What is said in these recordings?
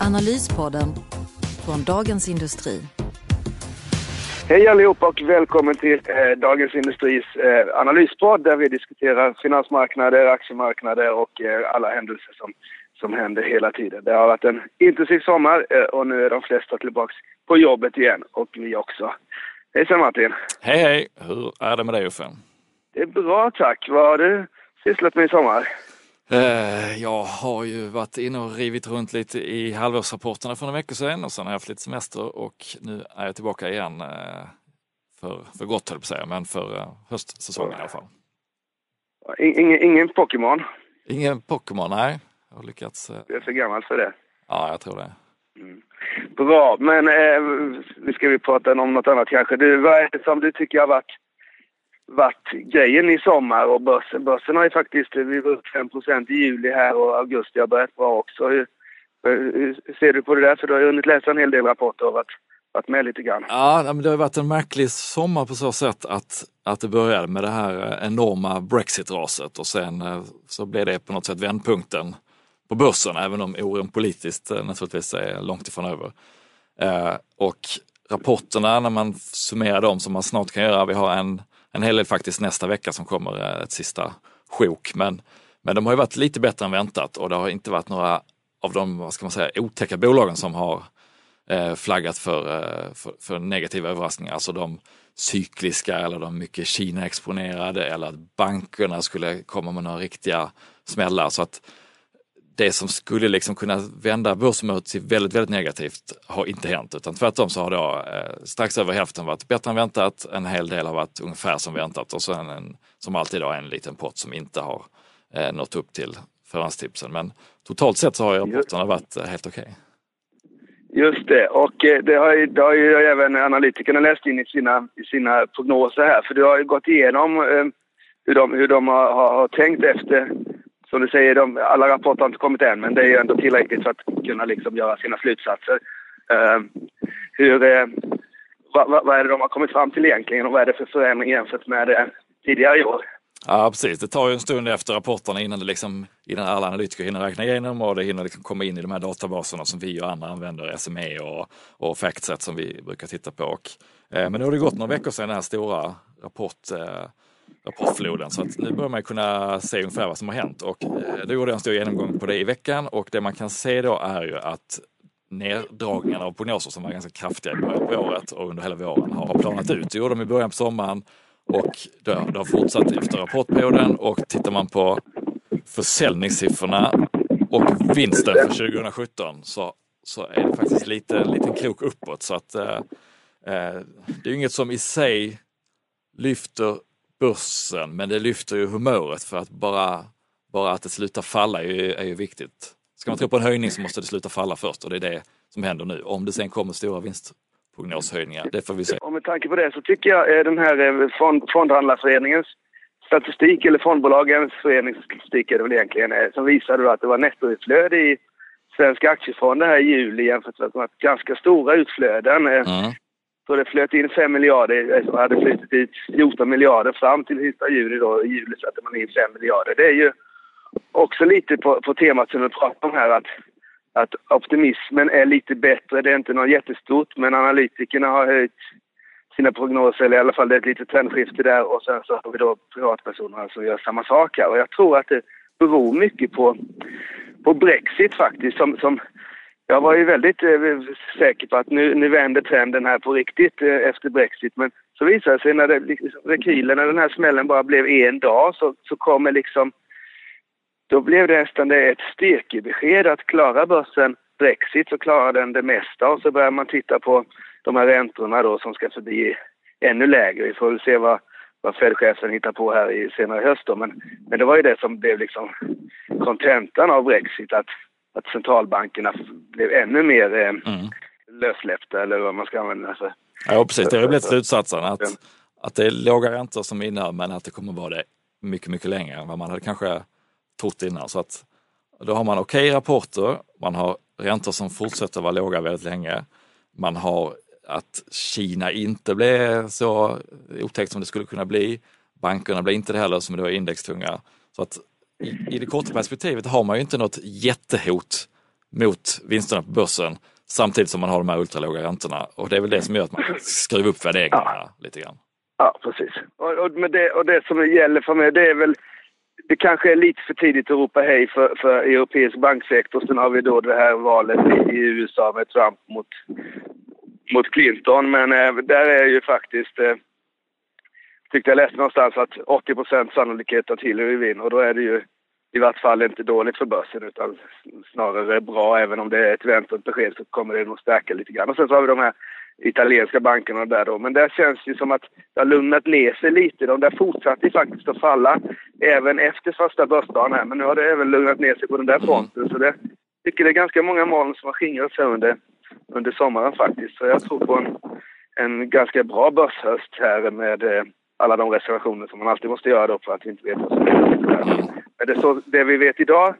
Analyspodden från Dagens Industri. Hej allihopa och välkommen till eh, Dagens Industris eh, analyspodd där vi diskuterar finansmarknader, aktiemarknader och eh, alla händelser som, som händer hela tiden. Det har varit en intensiv sommar eh, och nu är de flesta tillbaks på jobbet igen och vi också. Hejsan Martin! Hej hej! Hur är det med dig Uffe? Det är bra tack. Vad har du sysslat med i sommar? Eh, jag har ju varit inne och rivit runt lite i halvårsrapporterna för några veckor sedan och sen har jag haft lite semester och nu är jag tillbaka igen eh, för, för gott höll på att säga, men för eh, höstsäsongen i alla fall. Ingen, ingen Pokémon? Ingen Pokémon, nej. Jag har lyckats. Du är för gammal för det. Ja, jag tror det. Mm. Bra, men eh, nu ska vi prata om något annat kanske. Du, vad är det som du tycker har varit varit grejen i sommar och börsen. Börsen har ju faktiskt, vi var upp 5 i juli här och augusti har börjat bra också. Hur, hur, ser du på det där? För du har ju hunnit läsa en hel del rapporter och varit, varit med lite grann. Ja, men det har varit en märklig sommar på så sätt att, att det började med det här eh, enorma Brexit-raset och sen eh, så blev det på något sätt vändpunkten på börsen, även om oron politiskt eh, naturligtvis är långt ifrån över. Eh, och rapporterna, när man summerar dem som man snart kan göra, vi har en en hel del faktiskt nästa vecka som kommer eh, ett sista sjok. Men, men de har ju varit lite bättre än väntat och det har inte varit några av de, vad ska man säga, otäcka bolagen som har eh, flaggat för, eh, för, för, negativa överraskningar. Alltså de cykliska eller de mycket Kina-exponerade eller att bankerna skulle komma med några riktiga smällar. Så att det som skulle liksom kunna vända börsmötet till väldigt, väldigt negativt har inte hänt utan tvärtom så har då eh, strax över hälften varit bättre än väntat. En hel del har varit ungefär som väntat och sen en, som alltid då en liten pott som inte har eh, nått upp till förhandstipsen. Men totalt sett så har ju rapporterna varit eh, helt okej. Okay. Just det, och eh, det har, ju, det har ju även analytikerna läst in i sina, i sina prognoser här, för du har ju gått igenom eh, hur de, hur de har, har, har tänkt efter som du säger, de, alla rapporter har inte kommit än, men det är ju ändå tillräckligt för att kunna liksom göra sina slutsatser. Uh, hur, eh, uh, vad, vad, är det de har kommit fram till egentligen och vad är det för förändring jämfört med uh, tidigare i år? Ja precis, det tar ju en stund efter rapporterna innan, det liksom, innan alla analytiker hinner räkna igenom och det hinner liksom komma in i de här databaserna som vi och andra använder, SME och, och Factset som vi brukar titta på. Och, eh, men nu har det gått några veckor sedan den här stora rapport eh, på rapportfloden. Så att nu börjar man kunna se ungefär vad som har hänt. Och eh, då gjorde jag en stor genomgång på det i veckan. Och det man kan se då är ju att neddragningarna av prognoser som var ganska kraftiga i början på året och under hela våren har planat ut. Det gjorde de i början på sommaren. Och det har fortsatt efter rapportperioden. Och tittar man på försäljningssiffrorna och vinsten för 2017 så, så är det faktiskt lite, en liten krok uppåt. Så att eh, eh det är inget som i sig lyfter börsen, men det lyfter ju humöret för att bara, bara att det slutar falla är ju, är ju viktigt. Ska man tro på en höjning så måste det sluta falla först och det är det som händer nu. Om det sen kommer stora vinstprognoshöjningar, det får vi se. Och med tanke på det så tycker jag eh, den här eh, fond, Fondhandlarföreningens statistik, eller fondbolagens föreningsstatistik är det väl egentligen, eh, som visade att det var nettoutflöde i svenska aktiefonder här i juli jämfört med ganska stora utflöden. Mm. Så det flöt in 5 miljarder eh, och hade flutit ut 14 miljarder fram till sista juli då. I juli satte man in 5 miljarder. Det är ju också lite på, på temat som vi pratade om här att, att optimismen är lite bättre. Det är inte något jättestort men analytikerna har höjt sina prognoser, eller i alla fall det är ett litet trendskifte där och sen så har vi då privatpersonerna som gör samma sak här. Och jag tror att det beror mycket på, på Brexit faktiskt som, som jag var ju väldigt eh, säker på att nu, nu vänder trenden här på riktigt eh, efter Brexit. Men så visade det sig när det, liksom, rekylen, när den här smällen bara blev en dag så, så kommer liksom... Då blev det nästan ett styrkebesked att klara börsen Brexit så klarar den det mesta och så börjar man titta på de här räntorna då som ska förbli ännu lägre. Vi får väl se vad, vad Fed-chefen hittar på här i senare höst då. Men, men det var ju det som blev liksom kontentan av Brexit att att centralbankerna blev ännu mer eh, mm. lössläppta eller vad man ska använda för. Ja precis, det har blivit slutsatsen att, att det är låga räntor som innebär men att det kommer vara det mycket, mycket längre än vad man hade kanske trott innan. Så att då har man okej okay rapporter, man har räntor som fortsätter vara låga väldigt länge. Man har att Kina inte blir så otäckt som det skulle kunna bli. Bankerna blir inte det heller som då är indextunga. Så att i, i det korta perspektivet har man ju inte något jättehot mot vinsterna på börsen samtidigt som man har de här ultralåga räntorna. Och det är väl det som gör att man skruvar upp värderingarna ja. lite grann. Ja, precis. Och, och, med det, och det som gäller för mig, det är väl det kanske är lite för tidigt att ropa hej för, för europeisk banksektor. Sen har vi då det här valet i, i USA med Trump mot, mot Clinton. Men eh, där är ju faktiskt, eh, tyckte jag läste någonstans att 80% sannolikhet att Hillary vinner och då är det ju i vart fall inte dåligt för börsen utan snarare bra. Även om det är ett väntat besked så kommer det nog stärka lite grann. Och sen så har vi de här italienska bankerna där då. Men där känns det som att det har lugnat ner sig lite. De där fortsatte faktiskt att falla även efter första börsdagen här. Men nu har det även lugnat ner sig på den där fronten. Så det jag tycker det är ganska många moln som har skingrats under, under sommaren faktiskt. Så jag tror på en, en ganska bra börshöst här med eh, alla de reservationer som man alltid måste göra då för att vi inte vet vad som händer. Men det, så, det vi vet idag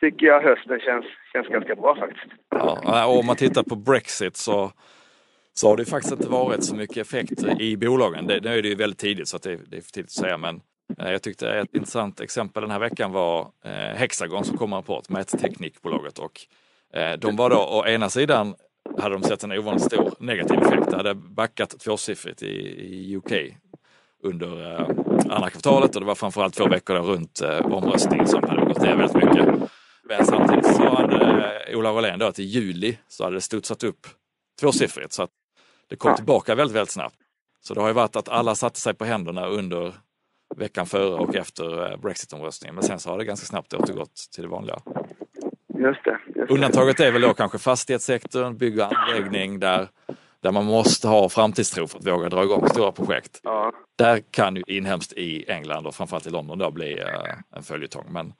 tycker jag hösten känns, känns ganska bra faktiskt. Ja, och om man tittar på Brexit så så har det faktiskt inte varit så mycket effekt i bolagen. Det, nu är det ju väldigt tidigt så att det, det är för tidigt att säga men eh, jag tyckte ett intressant exempel den här veckan var eh, Hexagon som kom med en rapport, mätteknikbolaget och eh, de var då å ena sidan hade de sett en ovanligt stor negativ effekt. Det hade backat tvåsiffrigt i, i UK under eh, andra kvartalet och det var framförallt två veckor runt eh, omröstningen som hade gått ner väldigt mycket. Men samtidigt så hade eh, Ola Rollén då att i juli så hade det studsat upp tvåsiffrigt så att det kom tillbaka väldigt, väldigt snabbt. Så det har ju varit att alla satte sig på händerna under veckan före och efter eh, Brexitomröstningen. Men sen så har det ganska snabbt återgått till det vanliga. Just det, just. Undantaget är väl då kanske fastighetssektorn, bygg och anläggning där, där man måste ha framtidstro för att våga dra igång stora projekt. Ja. Där kan ju inhemskt i England och framförallt i London då bli uh, en följetong. Men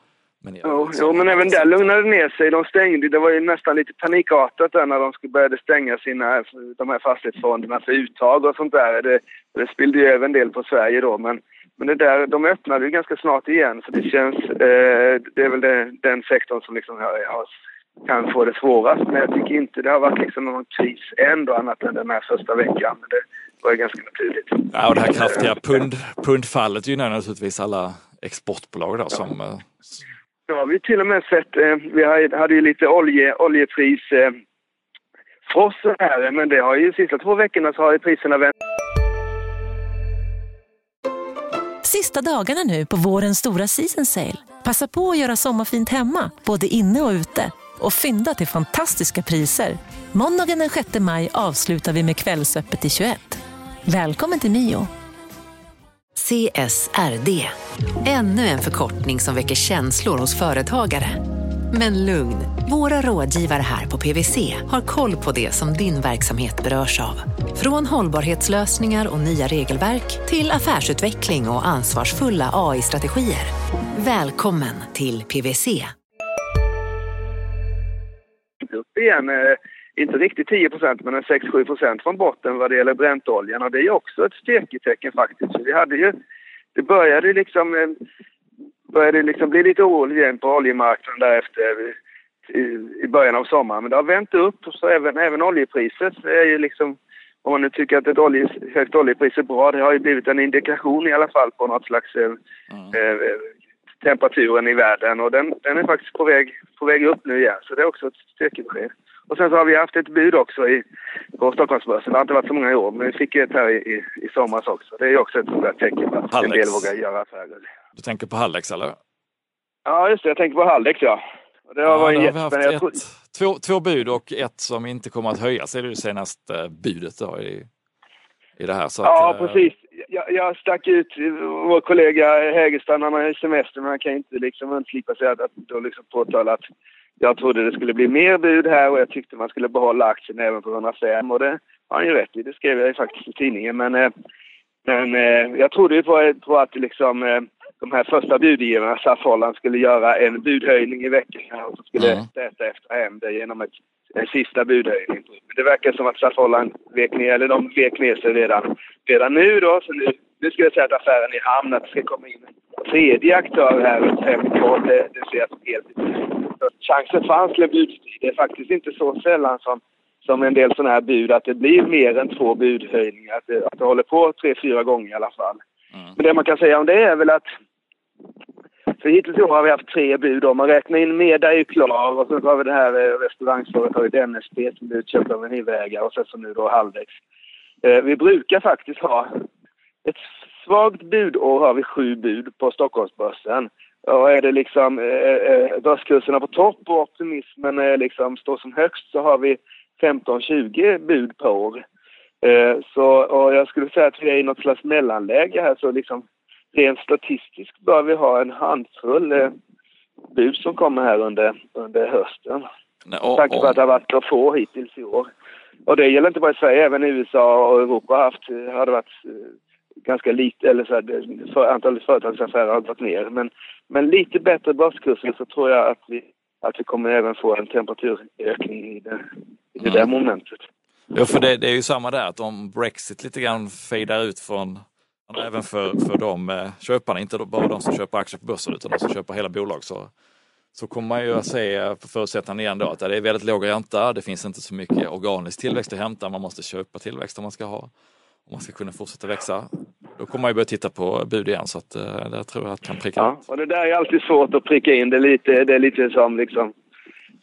men jo, jo, men även där lugnade det ner sig. De stängde, det var ju nästan lite panikartat där när de skulle började stänga sina, de här fastighetsfonderna för uttag och sånt där. Det, det spillde ju över en del på Sverige då, men, men det där, de öppnade ju ganska snart igen så det känns, eh, det är väl det, den sektorn som liksom har, har, kan få det svårast. Men jag tycker inte det har varit liksom någon kris än då, annat än den här första veckan. Men det var ju ganska naturligt. Ja, och det här kraftiga pund, pundfallet gynnar naturligtvis alla exportbolag då som ja. Nu har vi till och med sett, eh, vi hade ju lite olje, oljepris eh, frost här, men det har ju de sista två veckorna så har priserna vänt. Sista dagarna nu på vårens stora season sale. Passa på att göra sommarfint hemma, både inne och ute. Och fynda till fantastiska priser. Måndagen den 6 maj avslutar vi med Kvällsöppet i 21. Välkommen till Mio. CSRD. Ännu en förkortning som väcker känslor hos företagare. Men lugn, våra rådgivare här på PWC har koll på det som din verksamhet berörs av. Från hållbarhetslösningar och nya regelverk till affärsutveckling och ansvarsfulla AI-strategier. Välkommen till PWC igen, eh, inte riktigt 10% men en 6-7 från botten vad det gäller bräntoljan och det är också ett styrketecken faktiskt. Vi hade ju, det började liksom, eh, började liksom bli lite oroligt igen på oljemarknaden därefter i, i början av sommaren. Men det har vänt upp så även, även oljepriset är ju liksom, om man nu tycker att ett olje, högt oljepris är bra, det har ju blivit en indikation i alla fall på något slags eh, mm. eh, temperaturen i världen och den, den är faktiskt på väg, på väg upp nu igen. Så det är också ett styrkebesked. Och sen så har vi haft ett bud också i, på Stockholmsbörsen. Det har inte varit så många i år, men vi fick ett här i, i, i somras också. Det är också ett sådant tecken på att Hallex. en del vågar göra affärer. Du tänker på Hallex eller? Ja, just det. Jag tänker på Hallex ja. Det har ja, varit har vi haft ett, tror... två, två bud och ett som inte kommer att höjas. Det är det senaste budet då i, i det här. Så ja, att, eh, precis. Jag, jag stack ut vår kollega Hägerstam, han har semester men han kan inte liksom undslippa sig att, att då liksom påtala att jag trodde det skulle bli mer bud här och jag tyckte man skulle behålla aktien även på 105 och det har han ju rätt i. Det skrev jag faktiskt i tidningen. Men, eh, men eh, jag trodde ju på, på att liksom de här första budgivarna, SAS Holland, skulle göra en budhöjning i veckan och så skulle Mm. detta efter hem det genom ett, en sista budhöjning. Men det verkar som att SAS Holland vek ner, eller de vek ner sig redan, redan nu då. Så nu, nu ska jag säga att affären är i hamn, att det ska komma in en tredje aktör här runt fem kvar. Det, det ser jag som helt så Chansen fanns till en budstrid. Det är faktiskt inte så sällan som som en del sådana här bud, att det blir mer än två budhöjningar. Att det, att det håller på tre, fyra gånger i alla fall. Mm. Men det man kan säga om det är väl att för hittills i år har vi haft tre bud. Om man räknar in Meda är ju klar och sen har vi det här eh, restaurangföretaget NSP som blivit utköpt av en ivägare och sen så nu då halvvägs. Eh, vi brukar faktiskt ha ett svagt budår har vi sju bud på Stockholmsbörsen. Och är det liksom eh, börskurserna på topp och optimismen liksom står som högst så har vi 15-20 bud per år. Så, och jag skulle säga att vi är i något slags mellanläge här så liksom rent statistiskt bör vi ha en handfull eh, bud som kommer här under, under hösten. Nej, Med och- tanke på att det har varit så få hittills i år. Och det gäller inte bara i Sverige, även i USA och Europa har, haft, har det varit eh, ganska lite, eller så här, för, antalet företagsaffärer har gått ner. Men, men lite bättre börskurser så tror jag att vi, att vi kommer även få en temperaturökning i det, i det Mm. där momentet. Ja, för det, det är ju samma där, att om Brexit lite grann fejdar ut från, även för, för de eh, köparna, inte bara de som köper aktier på börsen utan de som köper hela bolag, så, så kommer man ju att se eh, på förutsättningarna igen då att det är väldigt låg ränta, det finns inte så mycket organisk tillväxt att hämta, man måste köpa tillväxt om man ska ha, om man ska kunna fortsätta växa. Då kommer man ju börja titta på bud igen, så att eh, där tror jag att kan pricka Ja, och det där är alltid svårt att pricka in. Det är lite, det är lite som liksom,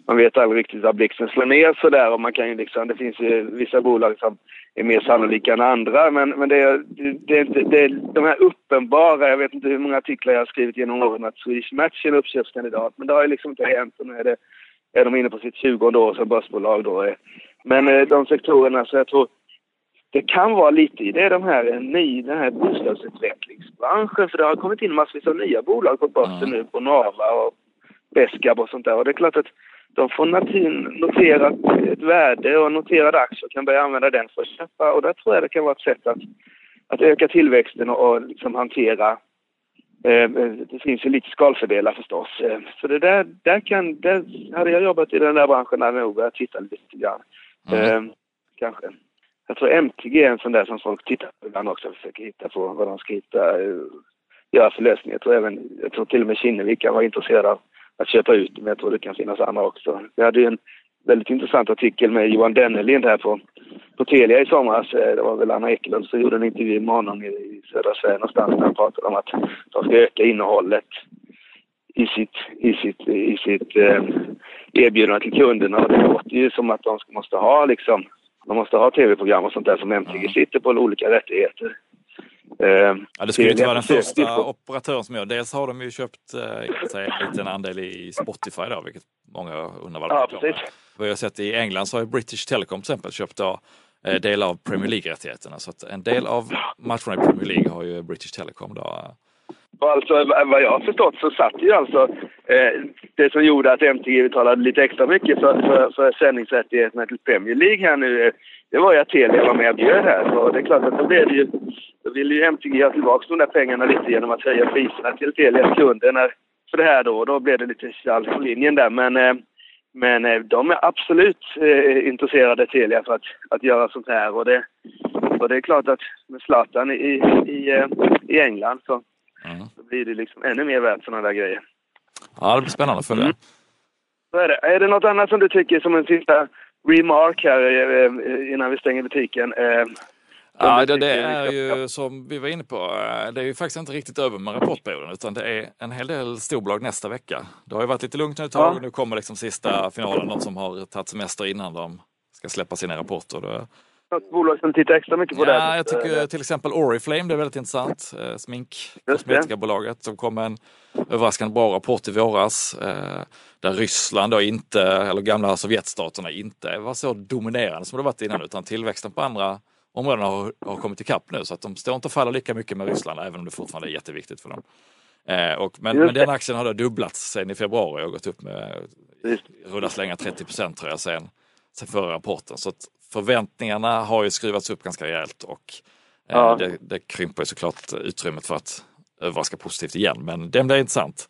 man vet aldrig riktigt var blixten slår ner sådär och man kan ju liksom, det finns ju vissa bolag som är mer sannolika än andra men, men det, är, det, det är det är de här uppenbara, jag vet inte hur många artiklar jag har skrivit genom åren att Swedish Match är en uppköpskandidat men det har ju liksom inte hänt. Och nu är, det, är de inne på sitt 20 år som börsbolag då. Men eh, de sektorerna så jag tror det kan vara lite i det är de här, eh, ny, den här bostadsutvecklingsbranschen för det har kommit in massvis av nya bolag på börsen nu på Nava och Beskab och sånt där. Och det är klart att de får noterat ett värde och noterade aktier kan börja använda den för att köpa och där tror jag det kan vara ett sätt att, att öka tillväxten och, och liksom hantera eh, det finns ju lite skalfördelar förstås. Eh, Så det där, där kan, där hade jag jobbat i den där branschen hade jag nog börjat titta lite grann. Mm. Eh, kanske. Jag tror MTG är en sån där som folk tittar på ibland också, försöker hitta på vad de ska hitta, eh, göra för lösningar. Jag tror, även, jag tror till och med Kinnevik kan vara intresserad av att köpa ut men jag tror det kan finnas andra också. Vi hade ju en väldigt intressant artikel med Johan Dennelind här på, på Telia i somras. Eh, Det var väl Anna Ekelund som gjorde en intervju med honom i, södra Sverige någonstans där han pratade om att de ska öka innehållet i sitt, i sitt, i sitt eh, erbjudande till kunderna. Och det låter ju som att de måste ha liksom, de måste ha tv-program och sånt där som MTG sitter på olika rättigheter. Eh, Ja, det skulle ju inte vara den första operatören som gör. Dels har de ju köpt eh, en liten andel i Spotify då, vilket många undrar vad de Ja, är. Vad jag har sett i England så har ju British Telecom till exempel köpt då, eh, delar av Premier League-rättigheterna. Så att en del av matcherna i Premier League har ju British Telecom då. eh, alltså, vad jag har förstått så satt ju alltså eh, det som gjorde att MTG betalade lite extra mycket för, för, för sändningsrättigheterna till Premier League här nu. Det var ju att Telia var med och bjöd här. Så det är klart att då blev det ju, då ville ju MTG ha tillbaka de där pengarna lite genom att höja priserna till Telias kunder när, för det här då. Då blev det lite tjall på linjen där. Men, eh, men eh, de är absolut eh, intresserade, Telia, för att, att göra sånt här. Och det, och det är klart att med Zlatan i, i, i England så Mm. så blir det liksom ännu mer värt sådana där grejer. Ja, det blir spännande att följa. Mm. Så är det. Är det något annat som du tycker som en sista remark här eh, innan vi stänger butiken? Eh, Ja, det, det är ju som vi var inne på, eh, det är ju faktiskt inte riktigt över med rapportperioden utan det är en hel del storbolag nästa vecka. Det har ju varit lite lugnt nu ett tag och nu kommer liksom sista finalen, de som har tagit semester innan de ska släppa sina rapporter. Något bolag som tittar extra mycket på det? Ja, jag tycker till exempel Oriflame, det är väldigt intressant. Eh, Smink, det. kosmetikabolaget, som kom med en överraskande bra rapport i våras. Eh, där Ryssland då inte, eller gamla Sovjetstaterna inte var så dominerande som det varit innan utan tillväxten på andra områden har, har kommit ikapp nu så att de står inte och faller lika mycket med Ryssland även om det fortfarande är jätteviktigt för dem. Eh, och, men, men det. den aktien har då dubblats sen i februari och gått upp med Just rullar slänga 30 procent tror jag sen, sen förra rapporten. Så att förväntningarna har ju skruvats upp ganska rejält och eh, Ja. det, det krymper ju såklart utrymmet för att överraska positivt igen, men den blir intressant.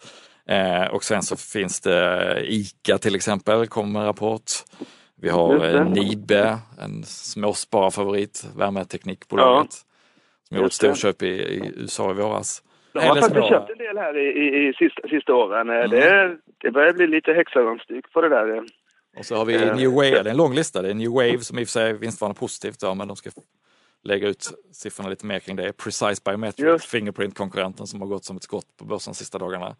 Eh, och sen så finns det ICA till exempel, kommer med en rapport. Vi har eh, Nibe, en småspararfavorit, värmeteknikbolaget. Ja. Som gjorde ett storköp i, i USA i våras. De har faktiskt köpt en del här i, i, i sista, sista åren. Mm. Det, det börjar bli lite hexagonstuk på det där. Och så har vi uh, New Wave, det är en lång lista. Det är New Wave som i och för sig är vinstvarande positivt, ja, men de ska lägga ut siffrorna lite mer kring det. Precise Biometric, Fingerprint-konkurrenten som har gått som ett skott på börsen de sista dagarna.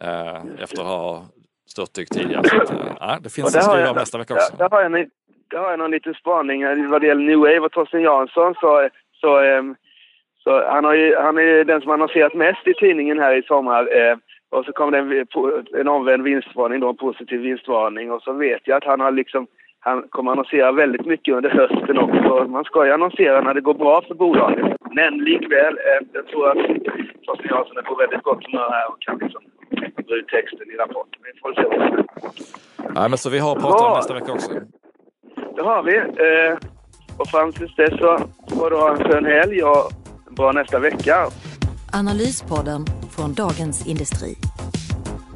Eh, efter att ha störtdykt tidigare. Så att, eh, det finns att skriva om nästa vecka också. Där, där, har jag, där har jag någon liten spaning vad det gäller New Wave och Torsten Jansson. Så, så, eh, så han, har ju, han är den som annonserat mest i tidningen här i sommar. Eh, och så kom det en, en omvänd vinstvarning då, en positiv vinstvarning. Och så vet jag att han har liksom han kommer annonsera väldigt mycket under hösten också. Man ska ju annonsera när det går bra för bolaget. Men likväl, eh, jag tror att Torsten Jansson är på väldigt gott humör här och kan liksom dra ut texten i rapporten. Vi får se vad som Nej, men så vi har pratat om nästa vecka också. Det har vi. Eh, och fram tills dess så får du ha en skön helg och en bra nästa vecka. Analyspodden från Dagens Industri.